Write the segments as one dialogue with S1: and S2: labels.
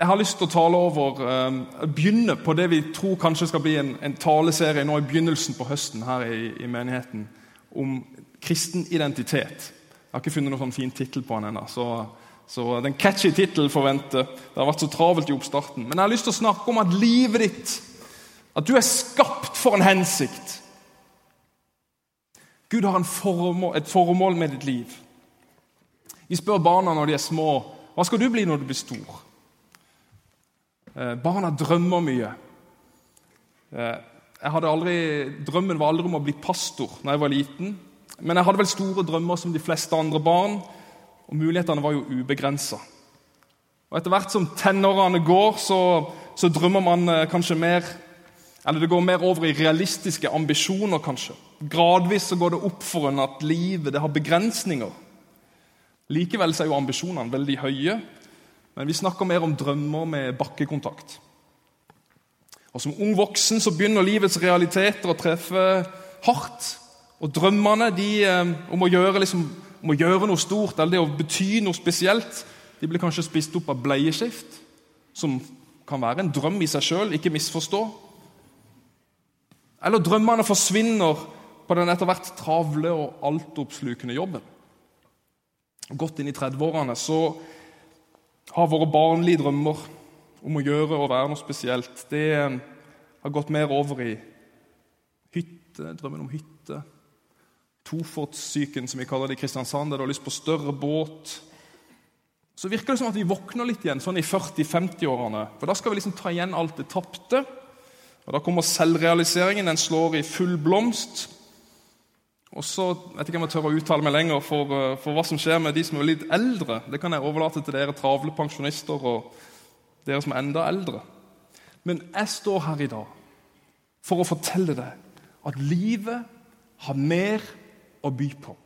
S1: Jeg har lyst til å tale over, uh, begynne på det vi tror kanskje skal bli en, en taleserie nå i begynnelsen på høsten her i, i, menigheten, om kristen identitet. Jeg har ikke funnet noen sånn fin tittel på den ennå, så, så den catchy tittelen får vente. Det har vært så travelt i oppstarten. Men jeg har lyst til å snakke om at livet ditt, at du er skapt for en hensikt. Gud har formål, et formål med ditt liv. Vi spør barna når de er små, hva skal du bli når du blir stor? Eh, barna drømmer mye. Eh, aldri, drømmen var aldri om å bli pastor da jeg var liten. Men jeg hadde vel store drømmer som de fleste andre barn, og mulighetene var jo ubegrensa. Etter hvert som tenårene går, så, så, drømmer man eh, kanskje mer Eller det går mer over i realistiske ambisjoner, kanskje. Gradvis så går det opp for en at livet det har begrensninger. Likevel så er jo ambisjonene veldig høye, men vi snakker mer om drømmer med bakkekontakt. Og Som ung voksen så begynner livets realiteter å treffe hardt. Og drømmene de, eh, om, å gjøre, liksom, om, å gjøre, noe stort eller det å bety noe spesielt, de blir kanskje spist opp av bleieskift, som kan være en drøm i seg sjøl, ikke misforstå. Eller drømmene forsvinner på den etter hvert travle og altoppslukende jobben. Godt inn i 30-årene så har våre barnlige drømmer om å gjøre og være noe spesielt, det eh, har gått mer over i hytte, drømmen om hytte. Tofotssyken, som vi kaller det i Kristiansand, der du har lyst på større båt. Så virker det som at vi våkner litt igjen sånn i 40-50-årene. For da skal vi liksom ta igjen alt det tapte. Og Da kommer selvrealiseringen. Den slår i full blomst. Og så vet ikke om jeg tør å uttale meg lenger for, eh, for, hva som skjer med de som er litt eldre. Det kan jeg overlate til dere travle pensjonister og dere som er enda eldre. Men jeg står her i dag for å fortelle deg at livet har mer å by på.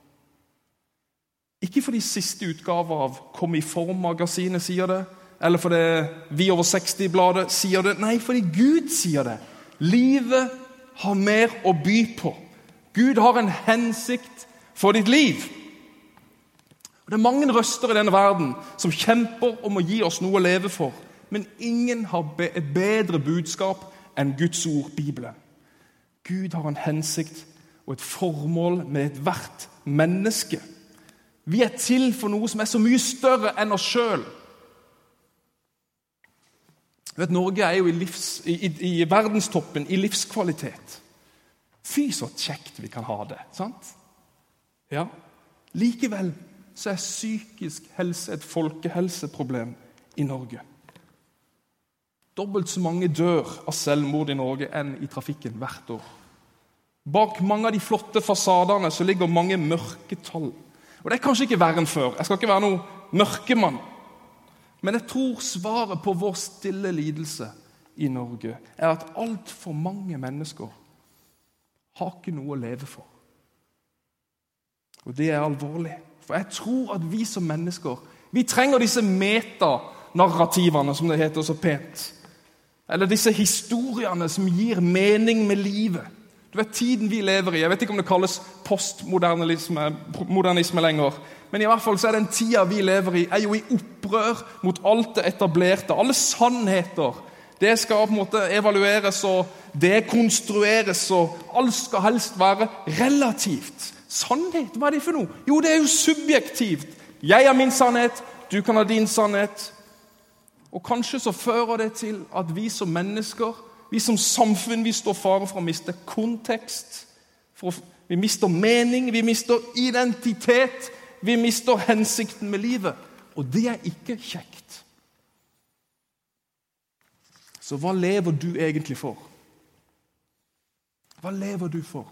S1: Ikke fordi siste utgave av Kom i form-magasinet sier det, eller fordi Vi over 60-bladet sier det. Nei, fordi Gud sier det. Livet har mer å by på. Gud har en hensikt for ditt liv. Og Det er mange røster i denne verden som kjemper om å gi oss noe å leve for. Men ingen har et bedre budskap enn Guds ord, Bibelen. Gud har en hensikt og et formål med ethvert menneske. Vi er til for noe som er så mye større enn oss sjøl. Norge er jo i, livs, i, i, i verdenstoppen i livskvalitet. Fy, så kjekt vi kan ha det. sant? Ja. Likevel så er psykisk helse et folkehelseproblem i Norge. Dobbelt så mange dør av selvmord i Norge enn i trafikken hvert år. Bak mange av de flotte fasadene så ligger mange mørketall. Og Det er kanskje ikke verre enn før. Jeg skal ikke være noen mørkemann. Men jeg tror svaret på vår stille lidelse i Norge er at altfor mange mennesker har ikke noe å leve for. Og det er alvorlig. For jeg tror at vi som mennesker vi trenger disse metanarrativene, som det heter så pent. Eller disse historiene som gir mening med livet. Du vet Tiden vi lever i Jeg vet ikke om det kalles postmodernisme lenger. Men i hvert fall så er den tida vi lever i, er jo i opprør mot alt det etablerte. Alle sannheter det skal på en måte evalueres og dekonstrueres, og alt skal helst være relativt. Sannhet, hva er det for noe? Jo, det er jo subjektivt. Jeg har min sannhet, du kan ha din sannhet. Og Kanskje så fører det til at vi som mennesker, vi som samfunn, vi står fare for å miste kontekst. For vi mister mening, vi mister identitet, vi mister hensikten med livet. Og det er ikke kjekt. Så hva lever du egentlig for? Hva lever du for?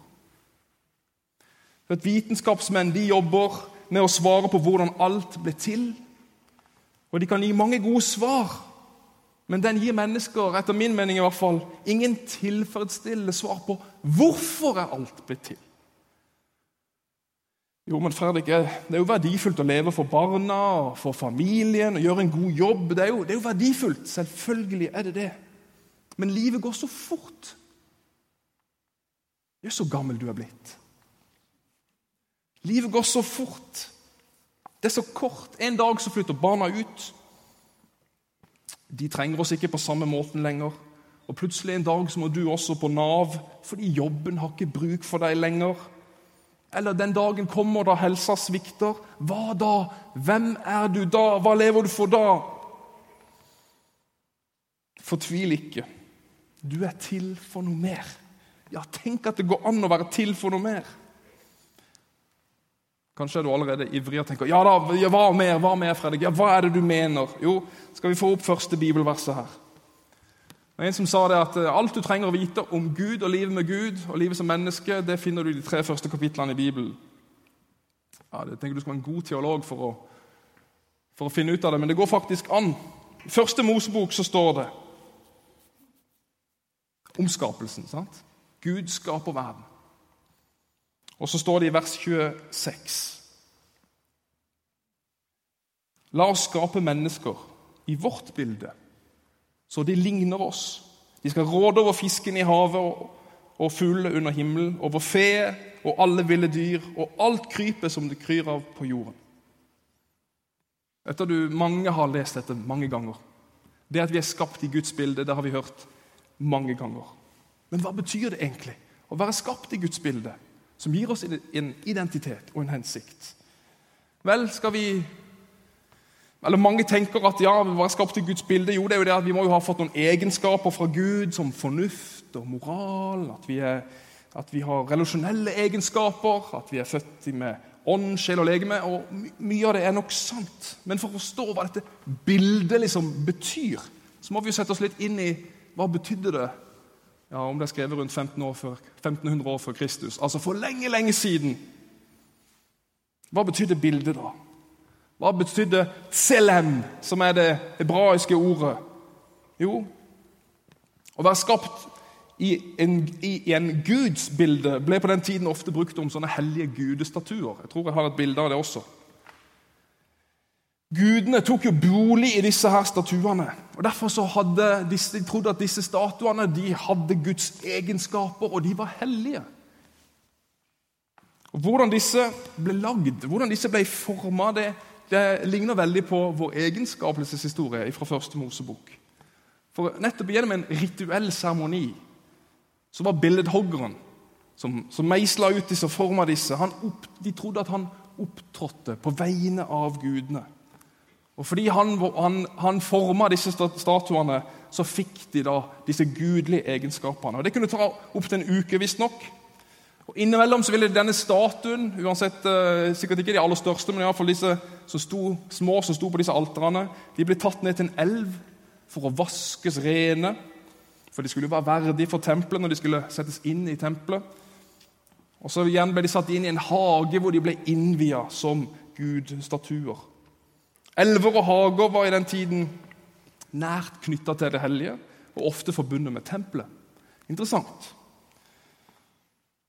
S1: For Vitenskapsmenn de jobber med å svare på hvordan alt ble til. Og De kan gi mange gode svar, men den gir mennesker etter min mening i hvert fall, ingen tilfredsstillende svar på hvorfor er alt blitt til. Jo, men Fredrik, Det er jo verdifullt å leve for barna, og for familien, og gjøre en god jobb. Det er, jo, det er jo verdifullt. Selvfølgelig er det det. Men livet går så fort. Jøss, så gammel du er blitt. Livet går så fort. Det er så kort. En dag så flytter barna ut. De trenger oss ikke på samme måten lenger. Og plutselig en dag så må du også på Nav fordi jobben har ikke bruk for deg lenger. Eller den dagen kommer da helsa svikter. Hva da? Hvem er du da? Hva lever du for da? Fortvil ikke. Du er til for noe mer. Ja, tenk at det går an å være til for noe mer. Kanskje er du allerede ivrig og tenker ja da, hva mer, hva mer, Fredrik? Ja, Hva er det du mener? Jo, skal vi få opp første bibelverset her. Det en som sa det at eh, Alt du trenger å vite om Gud og livet med Gud og livet som menneske, det finner du i de tre første kapitlene i Bibelen. Ja, det tenker Du skal være en god teolog for å, for å finne ut av det, men det går faktisk an. I første Mosebok så står det om skapelsen. sant? Gud skaper verden. Og så står det i vers 26 La oss skape mennesker i vårt bilde, så de ligner oss. De skal råde over fisken i havet og, og fuglene under himmelen, over fe og alle ville dyr og alt krypet som det kryr av på jorden. Etter du, Mange har lest dette mange ganger. Det at vi er skapt i Guds bilde, det har vi hørt mange ganger. Men hva betyr det egentlig å være skapt i Guds bilde, som gir oss en identitet og en hensikt? Vel, skal vi eller Mange tenker at ja, vi var skapt i Guds bilde. Jo, det er jo det at vi må jo ha fått noen egenskaper fra Gud, som fornuft og moral. At vi, er, at vi har relasjonelle egenskaper, at vi er født med ånd, sjel og legeme. og Mye av det er nok sant. Men for å forstå hva dette bildet liksom betyr, så må vi jo sette oss litt inn i hva betydde det ja, om det er skrevet rundt 15 år før, 1500 år før Kristus. Altså for lenge, lenge siden. Hva betydde bildet, da? Hva betydde 'tselem', som er det hebraiske ordet? Jo, å være skapt i en, i en Guds bilde ble på den tiden ofte brukt om sånne hellige gudestatuer. Jeg tror jeg har et bilde av det også. Gudene tok jo bolig i disse her statuene. og Derfor så hadde disse, de trodd at disse statuene de hadde Guds egenskaper, og de var hellige. Og Hvordan disse ble lagd, hvordan disse ble forma, det, det, ligner veldig på vår egen skapelseshistorie fra første Mosebok. For Nettopp gjennom en rituell seremoni så var billedhoggeren som, som meisla ut disse og forma disse, opp, de trodde at han opptrådte på vegne av gudene. Og Fordi han, han, han forma disse statuene, så fikk de da disse gudelige egenskapene. Og Det kunne ta opptil en uke, visstnok. Og Innimellom så ville denne statuen, uansett, eh, sikkert ikke de aller største, men i alle fall disse som sto, små som sto på disse alterne, de ble tatt ned til en elv for å vaskes rene. For de skulle jo være verdige for tempelet når de skulle settes inn i tempelet. Og så igjen ble de satt inn i en hage hvor de ble innvia som gudstatuer. Elver og hager var i den tiden nært knytta til det hellige og ofte forbundet med tempelet. Interessant.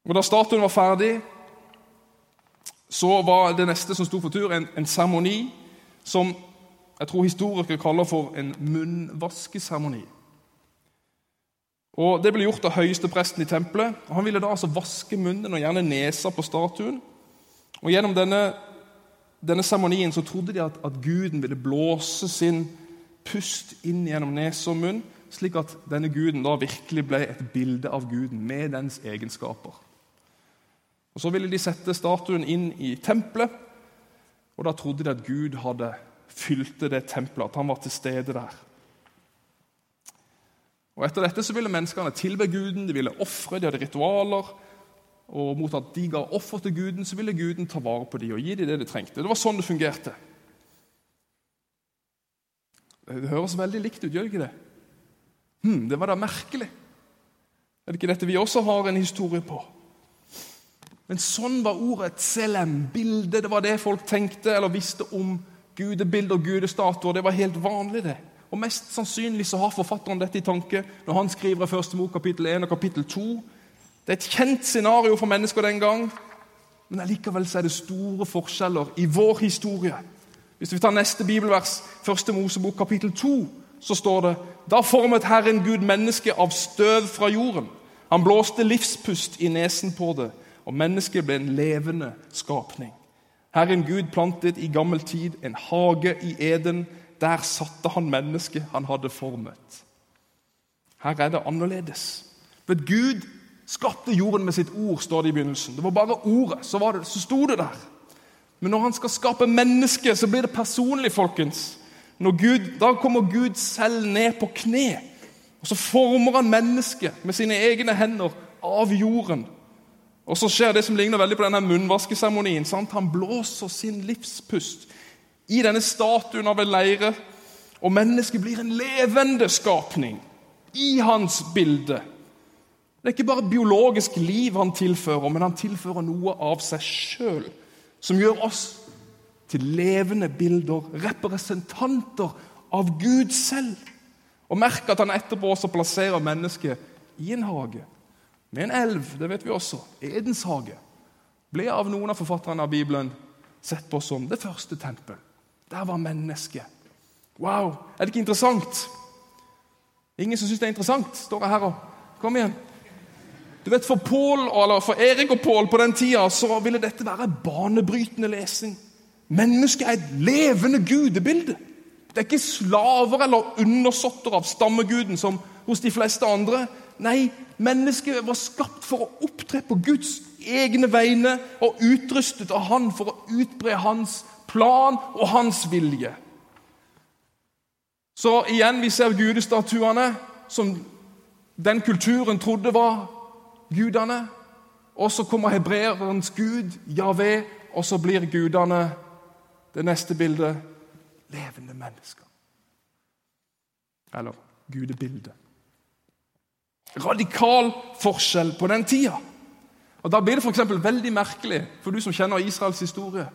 S1: Og Da statuen var ferdig, så var det neste som sto for tur, en seremoni som jeg tror historikere kaller for en munnvaskeseremoni. Og Det ble gjort av høyeste presten i tempelet. og Han ville da altså vaske munnen og gjerne nesa på statuen. Og Gjennom denne seremonien så trodde de at, at, guden ville blåse sin pust inn gjennom nese og munn, slik at denne guden da virkelig ble et bilde av guden med dens egenskaper. Og Så ville de sette statuen inn i tempelet, og da trodde de at Gud hadde fylte det tempelet, at han var til stede der. Og Etter dette så ville menneskene tilbe guden, de ville ofre, de hadde ritualer og mot at de ga offer til guden, så ville guden ta vare på dem og gi dem det de trengte. Det var sånn det fungerte. Det høres veldig likt ut, gjør det ikke det? Hm, det var da merkelig. Er det ikke dette vi også har en historie på? Men sånn var ordet selem, bilde. Det var det folk tenkte eller visste om gudebilder og gudestatuer. Det var helt vanlig, det. Og Mest sannsynlig så har forfatteren dette i tanke når han skriver i første mot kapittel 1 og kapittel 2 det er et kjent scenario for mennesker den gang, men allikevel er det store forskjeller i vår historie. Hvis vi tar neste bibelvers, første Mosebok kapittel 2, så står det Da formet Herren Gud mennesket av støv fra jorden. Han blåste livspust i nesen på det, og mennesket ble en levende skapning. Herren Gud plantet i gammel tid en hage i Eden der satte han mennesket han hadde formet. Her er det annerledes. For Gud skapte jorden med sitt ord, står det i begynnelsen. Det var bare ordet, så, var det, så sto det der. Men når han skal skape mennesket, så blir det personlig, folkens. Gud, da kommer Gud selv ned på kne. Og Så former han mennesket med sine egne hender av jorden. Og så skjer det som ligner veldig på denne munnvaskeseremonien. Han blåser sin livspust i denne statuen av en leire. Og mennesket blir en levende skapning i hans bilde. Det er ikke bare biologisk liv han tilfører, men han tilfører noe av seg sjøl som gjør oss til levende bilder, representanter av Gud selv. Og Merk at han etterpå også plasserer mennesket i en hage med en elv. Det vet vi også. Edens hage ble av noen av forfatterne av Bibelen sett på som det første tempel. Der var mennesket. Wow! Er det ikke interessant? Ingen som syns det er interessant, står jeg her og Kom igjen. Du vet, For, Paul, eller for Erik og Pål på den tida så ville dette være banebrytende lesing. Mennesket er et levende gudebilde. Det er ikke slaver eller undersåtter av stammeguden som hos de fleste andre. Nei, mennesket var skapt for å opptre på Guds egne vegne og utrustet av Han for å utbre hans plan og hans vilje. Så igjen, vi ser gudestatuene som den kulturen trodde var gudene. Og så kommer hebreerens gud, Javé, og så blir gudene det neste bildet levende mennesker. Eller gudebildet. Radikal forskjell på den tida. Og Da blir det for veldig merkelig for du som kjenner Israels historie.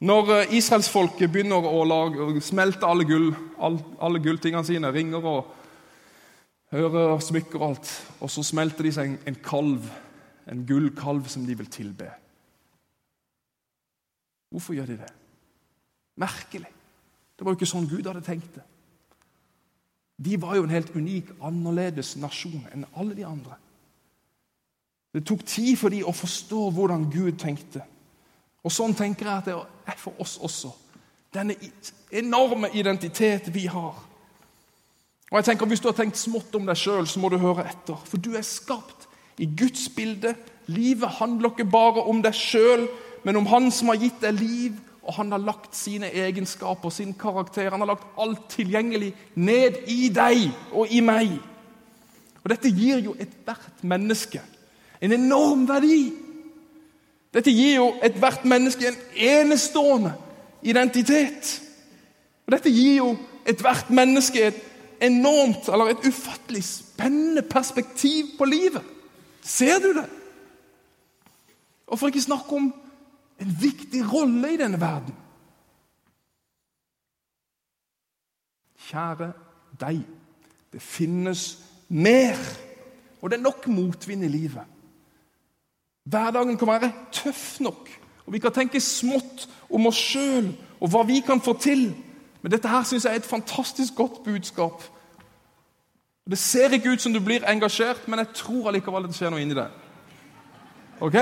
S1: Når eh, israelsfolket begynner å lage, smelte alle, gull, alle, gulltingene sine, ringer og hører og smykker og alt, og så smelter de seg en, en kalv, en gullkalv som de vil tilbe. Hvorfor gjør de det? Merkelig. Det var jo ikke sånn Gud hadde tenkt det. De var jo en helt unik, annerledes nasjon enn alle de andre. Det tok tid for dem å forstå hvordan Gud tenkte. Og Sånn tenker jeg at det er for oss også. Denne enorme identitet vi har. Og jeg tenker Hvis du har tenkt smått om deg sjøl, så må du høre etter. For du er skapt i Guds bilde. Livet handler ikke bare om deg sjøl, men om Han som har gitt deg liv. Og han har lagt sine egenskaper, sin karakter, han har lagt alt tilgjengelig ned i deg og i meg. Og Dette gir jo ethvert menneske en enorm verdi. Dette gir jo ethvert menneske en enestående identitet. Og Dette gir jo ethvert menneske et enormt, eller et ufattelig spennende perspektiv på livet. Ser du det? Og for ikke snakke om en viktig rolle i denne verden. Kjære deg, det finnes mer. Og det er nok motvind i livet. Hverdagen kan være tøff nok, og vi kan tenke smått om oss sjøl og hva vi kan få til. Men dette her synes jeg er et fantastisk godt budskap. Det ser ikke ut som du blir engasjert, men jeg tror allikevel det skjer noe inni deg. Ok?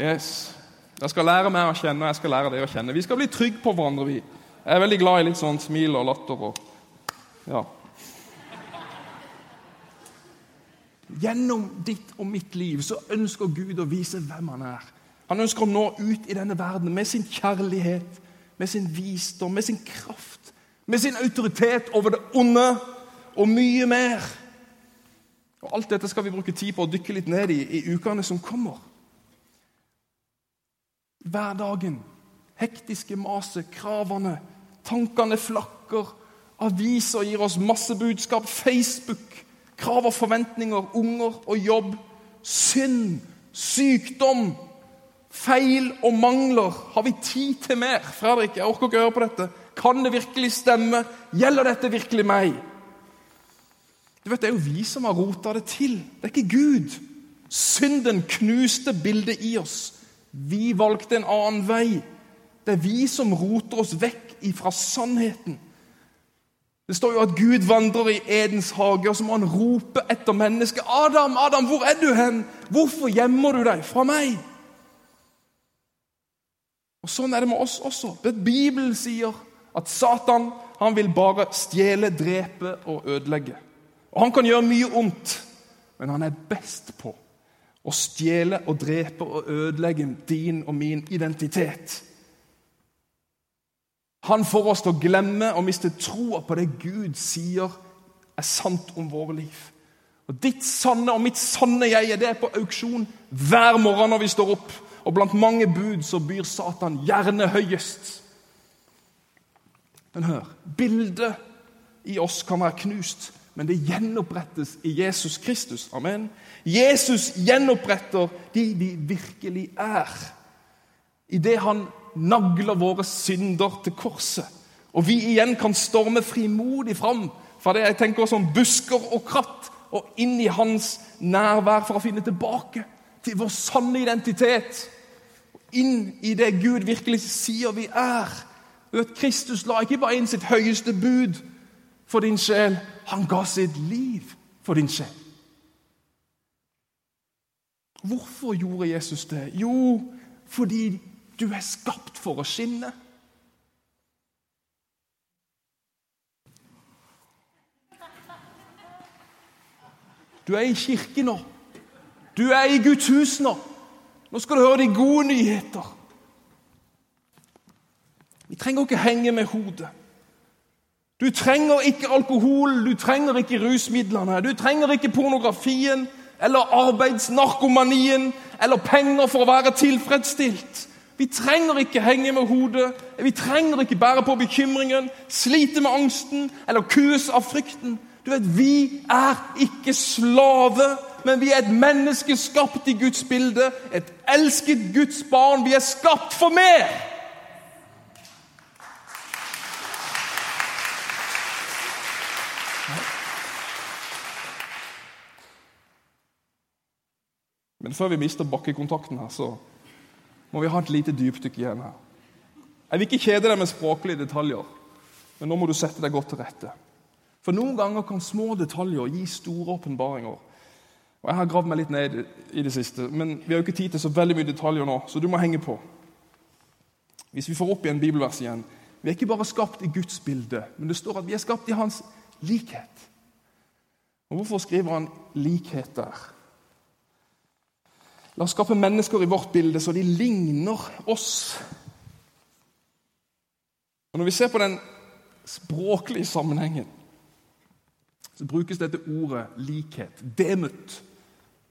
S1: Yes. Jeg skal lære meg å kjenne, og jeg skal lære deg å kjenne. Vi skal bli trygge på hverandre. vi. Jeg er veldig glad i litt sånn smil og latter. og ja. Gjennom ditt og mitt liv så ønsker Gud å vise hvem han er. Han ønsker å nå ut i denne verden med sin kjærlighet, med sin visdom, med sin kraft, med sin autoritet over det onde og mye mer. Og Alt dette skal vi bruke tid på å dykke litt ned i i ukene som kommer. Hverdagen, hektiske maset, kravene, tankene flakker, aviser gir oss masse budskap, Facebook Krav og forventninger, unger og jobb. Synd, sykdom, feil og mangler. Har vi tid til mer? Fredrik, jeg orker ikke høre på dette. Kan det virkelig stemme? Gjelder dette virkelig meg? Du vet, Det er jo vi som har rota det til. Det er ikke Gud. Synden knuste bildet i oss. Vi valgte en annen vei. Det er vi som roter oss vekk ifra sannheten. Det står jo at Gud vandrer i Edens hage, og så må han rope etter mennesket. 'Adam, Adam, hvor er du hen? Hvorfor gjemmer du deg fra meg?' Og Sånn er det med oss også. Bibelen sier at Satan Han vil bare stjele, drepe og ødelegge. Og Han kan gjøre mye ondt, men han er best på å stjele og drepe og ødelegge din og min identitet. Han får oss til å glemme og miste troa på det Gud sier er sant om våre liv. Og Ditt sanne og mitt sanne jeg det er på auksjon hver morgen når vi står opp. Og blant mange bud så byr Satan gjerne høyest. Men hør bildet i oss kan være knust, men det gjenopprettes i Jesus Kristus. Amen. Jesus gjenoppretter de vi virkelig er. Idet han nagler våre synder til korset. Og vi igjen kan storme frimodig fram fra det jeg tenker som busker og kratt, og inn i hans nærvær for å finne tilbake til vår sanne identitet. Inn i det Gud virkelig sier vi er. At Kristus la ikke bare inn sitt høyeste bud for din sjel, han ga sitt liv for din sjel. Hvorfor gjorde Jesus det? Jo, fordi du er skapt for å skinne. Du er i kirken nå. Du er i Guds hus nå. Nå skal du høre de gode nyheter. Vi trenger ikke henge med hodet. Du trenger ikke alkohol, du trenger ikke rusmidlene, du trenger ikke pornografien eller arbeidsnarkomanien eller penger for å være tilfredsstilt. Vi trenger ikke henge med hodet, vi trenger ikke bære på bekymringen, slite med angsten eller kues av frykten. Du vet, Vi er ikke slave, men vi er et menneske skapt i Guds bilde. Et elsket Guds barn. Vi er skapt for mer! Men før vi mister bakkekontakten her, så må vi ha et lite dypdykk igjen her. Jeg vil ikke kjede deg med språklige detaljer, men nå må du sette deg godt til rette. For noen ganger kan små detaljer gi store åpenbaringer. Og Jeg har gravd meg litt ned i det siste, men vi har jo ikke tid til så veldig mye detaljer nå, så du må henge på. Hvis vi får opp igjen bibelvers igjen Vi er ikke bare skapt i Guds bilde, men det står at vi er skapt i hans likhet. Og Hvorfor skriver han likhet der? La oss skape mennesker i vårt bilde så de ligner oss. Og Når vi ser på den språklige sammenhengen, så brukes dette ordet likhet, demut,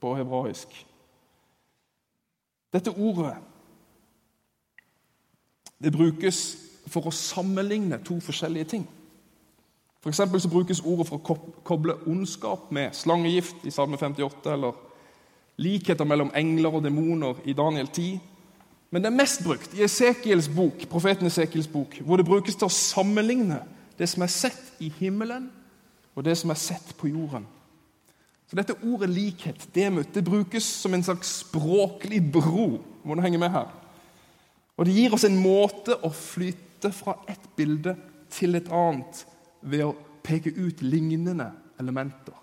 S1: på hebraisk. Dette ordet det brukes for å sammenligne to forskjellige ting. For så brukes ordet for å koble ondskap med slangegift i Salme 58, eller likheter mellom engler og demoner i Daniel 10. Men det er mest brukt i Esekiels bok, profeten Esekiels bok, hvor det brukes til å sammenligne det som er sett i himmelen, og det som er sett på jorden. Så Dette ordet likhet, demut, det brukes som en slags språklig bro. Må du henge med her? Og Det gir oss en måte å flytte fra ett bilde til et annet ved å peke ut lignende elementer.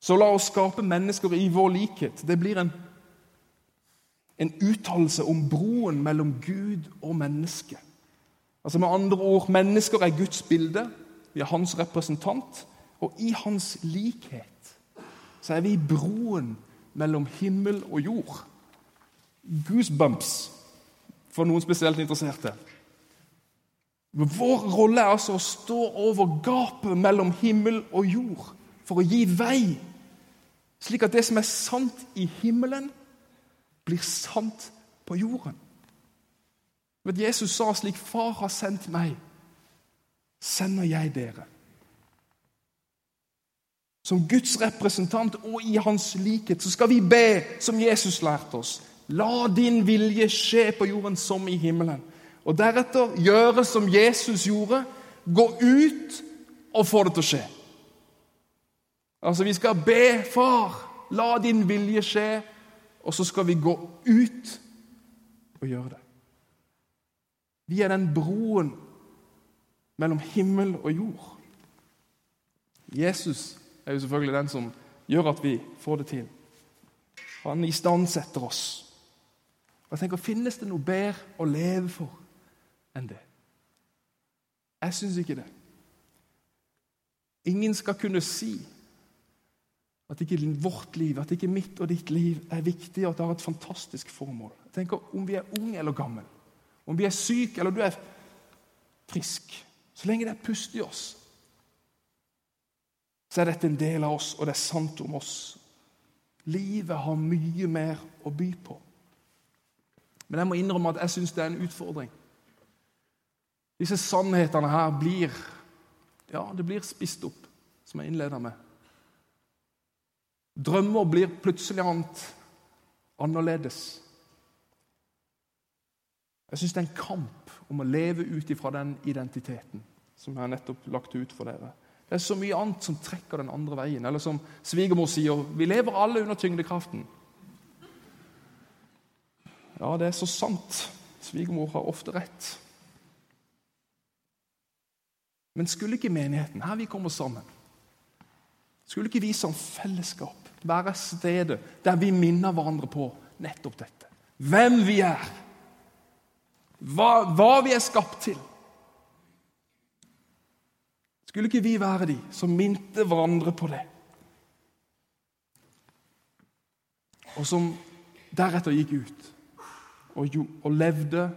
S1: Så la oss skape mennesker i vår likhet. Det blir en, en uttalelse om broen mellom Gud og menneske. Altså Med andre ord, mennesker er Guds bilde. Vi er hans representant. Og i hans likhet så er vi broen mellom himmel og jord. Goosebumps for noen spesielt interesserte. Vår rolle er altså å stå over gapet mellom himmel og jord for å gi vei, slik at det som er sant i himmelen, blir sant på jorden. Men Jesus sa slik 'Far har sendt meg, sender jeg dere'. Som Guds representant og i hans likhet så skal vi be som Jesus lærte oss. La din vilje skje på jorden som i himmelen. Og deretter gjøre som Jesus gjorde. Gå ut og få det til å skje. Altså, Vi skal be, Far, la din vilje skje, og så skal vi gå ut og gjøre det. Vi er den broen mellom himmel og jord. Jesus er jo selvfølgelig den som gjør at vi får det til. Han istandsetter oss. Og jeg tenker, Finnes det noe bedre å leve for enn det? Jeg syns ikke det. Ingen skal kunne si at ikke vårt liv, at ikke mitt og ditt liv er viktig, og at det har et fantastisk formål. Tenk Om vi er unge eller gamle, om vi er syke eller du er frisk Så lenge det er pust i oss, så er dette en del av oss, og det er sant om oss. Livet har mye mer å by på. Men jeg må innrømme at jeg syns det er en utfordring. Disse sannhetene her blir ja, det blir spist opp, som jeg innleda med. Drømmer blir plutselig annet annerledes. Jeg syns det er en kamp om å leve ut ifra den identiteten som jeg har nettopp lagt ut for dere. Det er så mye annet som trekker den andre veien. Eller som svigermor sier, vi lever alle under tyngdekraften. Ja, det er så sant. Svigermor har ofte rett. Men skulle ikke menigheten, her vi kommer sammen, skulle ikke vi som fellesskap være stedet der vi minner hverandre på nettopp dette? Hvem vi er, hva, hva vi er skapt til. Skulle ikke vi være de som minte hverandre på det? Og som deretter gikk ut og, og levde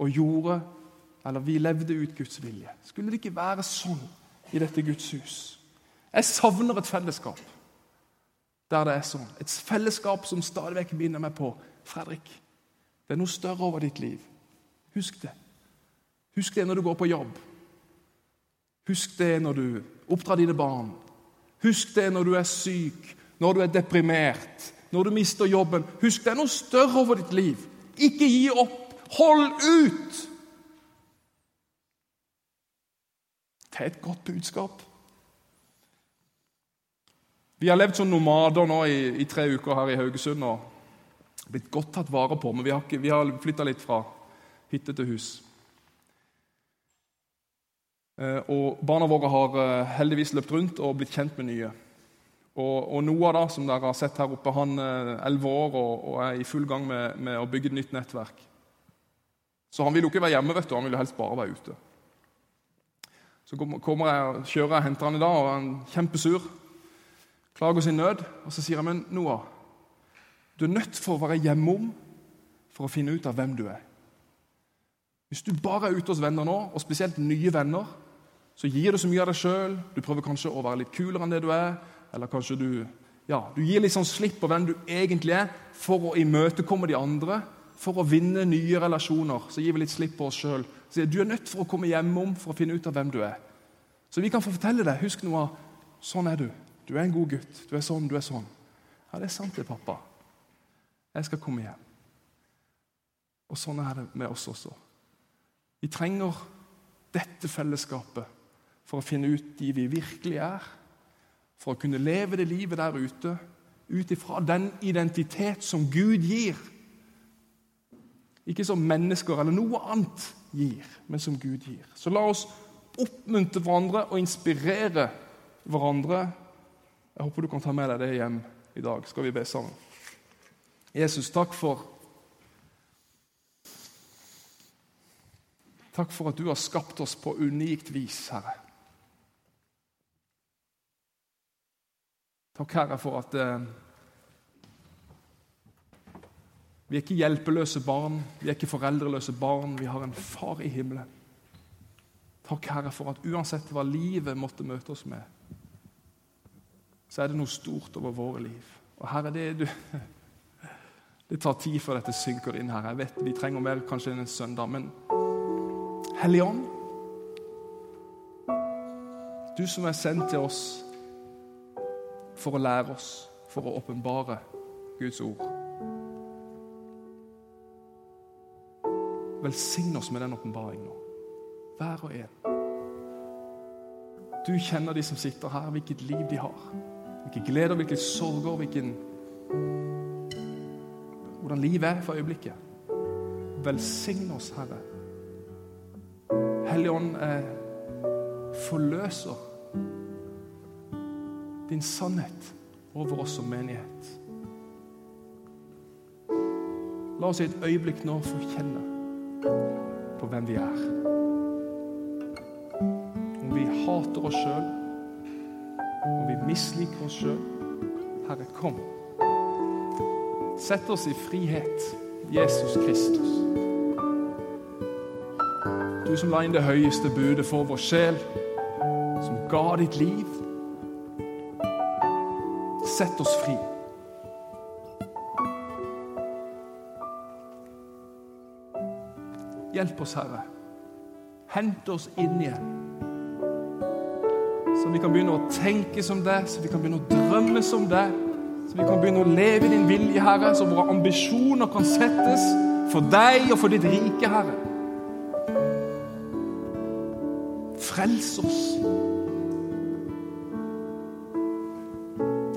S1: og gjorde eller vi levde ut Guds vilje. Skulle det ikke være sånn i dette Guds hus? Jeg savner et fellesskap der det er sånn. Et fellesskap som stadig vekk minner meg på Fredrik, det er noe større over ditt liv. Husk det. Husk det når du går på jobb. Husk det når du oppdrar dine barn. Husk det når du er syk, når du er deprimert, når du mister jobben. Husk det er noe større over ditt liv. Ikke gi opp. Hold ut! Det er et godt budskap. Vi har levd som nomader nå i, i, tre uker her i Haugesund og blitt godt tatt vare på. Men vi har, ikke, har flytta litt fra hytte til hus. Eh, og Barna våre har eh, heldigvis løpt rundt og blitt kjent med nye. Og, og Noah, da, som dere har sett her oppe, han er eh, elleve år og, og, er i full gang med, med, å bygge et nytt nettverk. Så han vil jo ikke være hjemme, vet du, han vil jo helst bare være ute. Så kommer jeg og kjører jeg henter han i dag, og han er kjempesur. Klager sin nød. Og så sier jeg, men Noah, du er nødt for å være hjemom for å finne ut av hvem du er. Hvis du bare er ute hos venner nå, og spesielt nye venner, så gir du så mye av deg sjøl. Du prøver kanskje å være litt kulere enn det du er. Eller kanskje du, ja, du gir litt sånn slipp på hvem du egentlig er, for å imøtekomme de andre. For å vinne nye relasjoner. Så gir vi litt slipp på oss sjøl du er nødt for å komme hjemom for å finne ut av hvem du er. Så vi kan få fortelle deg husk noe sånn er du. Du er en god gutt. Du er sånn, du er sånn. Ja, det er sant det, pappa. Jeg skal komme hjem. Og sånn er det med oss også. Vi trenger dette fellesskapet for å finne ut de vi virkelig er. For å kunne leve det livet der ute ut ifra den identitet som Gud gir. Ikke som mennesker eller noe annet gir, men som Gud gir. Så la oss oppmuntre hverandre og inspirere hverandre. Jeg håper du kan ta med deg det hjem i dag. Skal vi be sammen? Jesus, takk for Takk for at du har skapt oss på unikt vis, Herre. Takk, Herre, for at eh, Vi er ikke hjelpeløse barn, vi er ikke foreldreløse barn. Vi har en far i himmelen. Takk, Herre, for at uansett hva livet måtte møte oss med, så er det noe stort over våre liv. Og Herre, det, du, det tar tid før dette synker inn her. Jeg vet Vi trenger mer kanskje enn en søndag. Men Hellige Ånd, du som er sendt til oss for å lære oss, for å åpenbare Guds ord. Velsign oss med den åpenbaringen nå. Hver og en. Du kjenner de som sitter her, hvilket liv de har. Hvilke gleder, hvilke sorger, hvilken Hvordan livet er for øyeblikket. Velsign oss, Herre. Hellige Ånd eh, forløser din sannhet over oss som menighet. La oss i et øyeblikk nå få kjenne på hvem vi er. Om vi hater oss sjøl, og vi misliker oss sjøl. Herre, kom. Sett oss i frihet, Jesus Kristus. Du som la inn det høyeste budet for vår sjel, som ga ditt liv. Sett oss fri. Hjelp oss, Herre. Hent oss inn igjen. Så vi kan begynne å tenke som deg, så vi kan begynne å drømme som deg. Så vi kan begynne å leve i din vilje, Herre, så våre ambisjoner kan settes for deg og for ditt rike, Herre. Frels oss.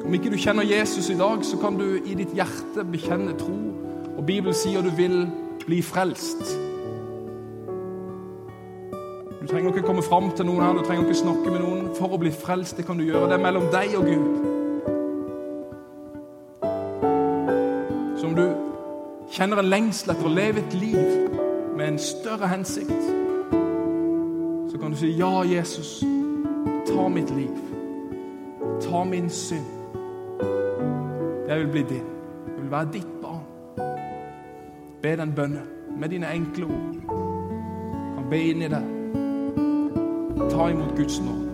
S1: Om ikke du kjenner Jesus i dag, så kan du i ditt hjerte bekjenne tro. Og Bibelen sier du vil bli frelst. Trenger ikke komme fram til noen her, du trenger ikke snakke med noen for å bli frelst. Det kan du gjøre. Det er mellom deg og Gud. Så om du kjenner en lengsel etter å leve et liv med en større hensikt, så kan du si ja, Jesus, ta mitt liv. Ta min synd. Jeg vil bli din. Jeg vil være ditt barn. Be den bønnen med dine enkle ord. Kan be inn i det. Ta imot Guds nåde.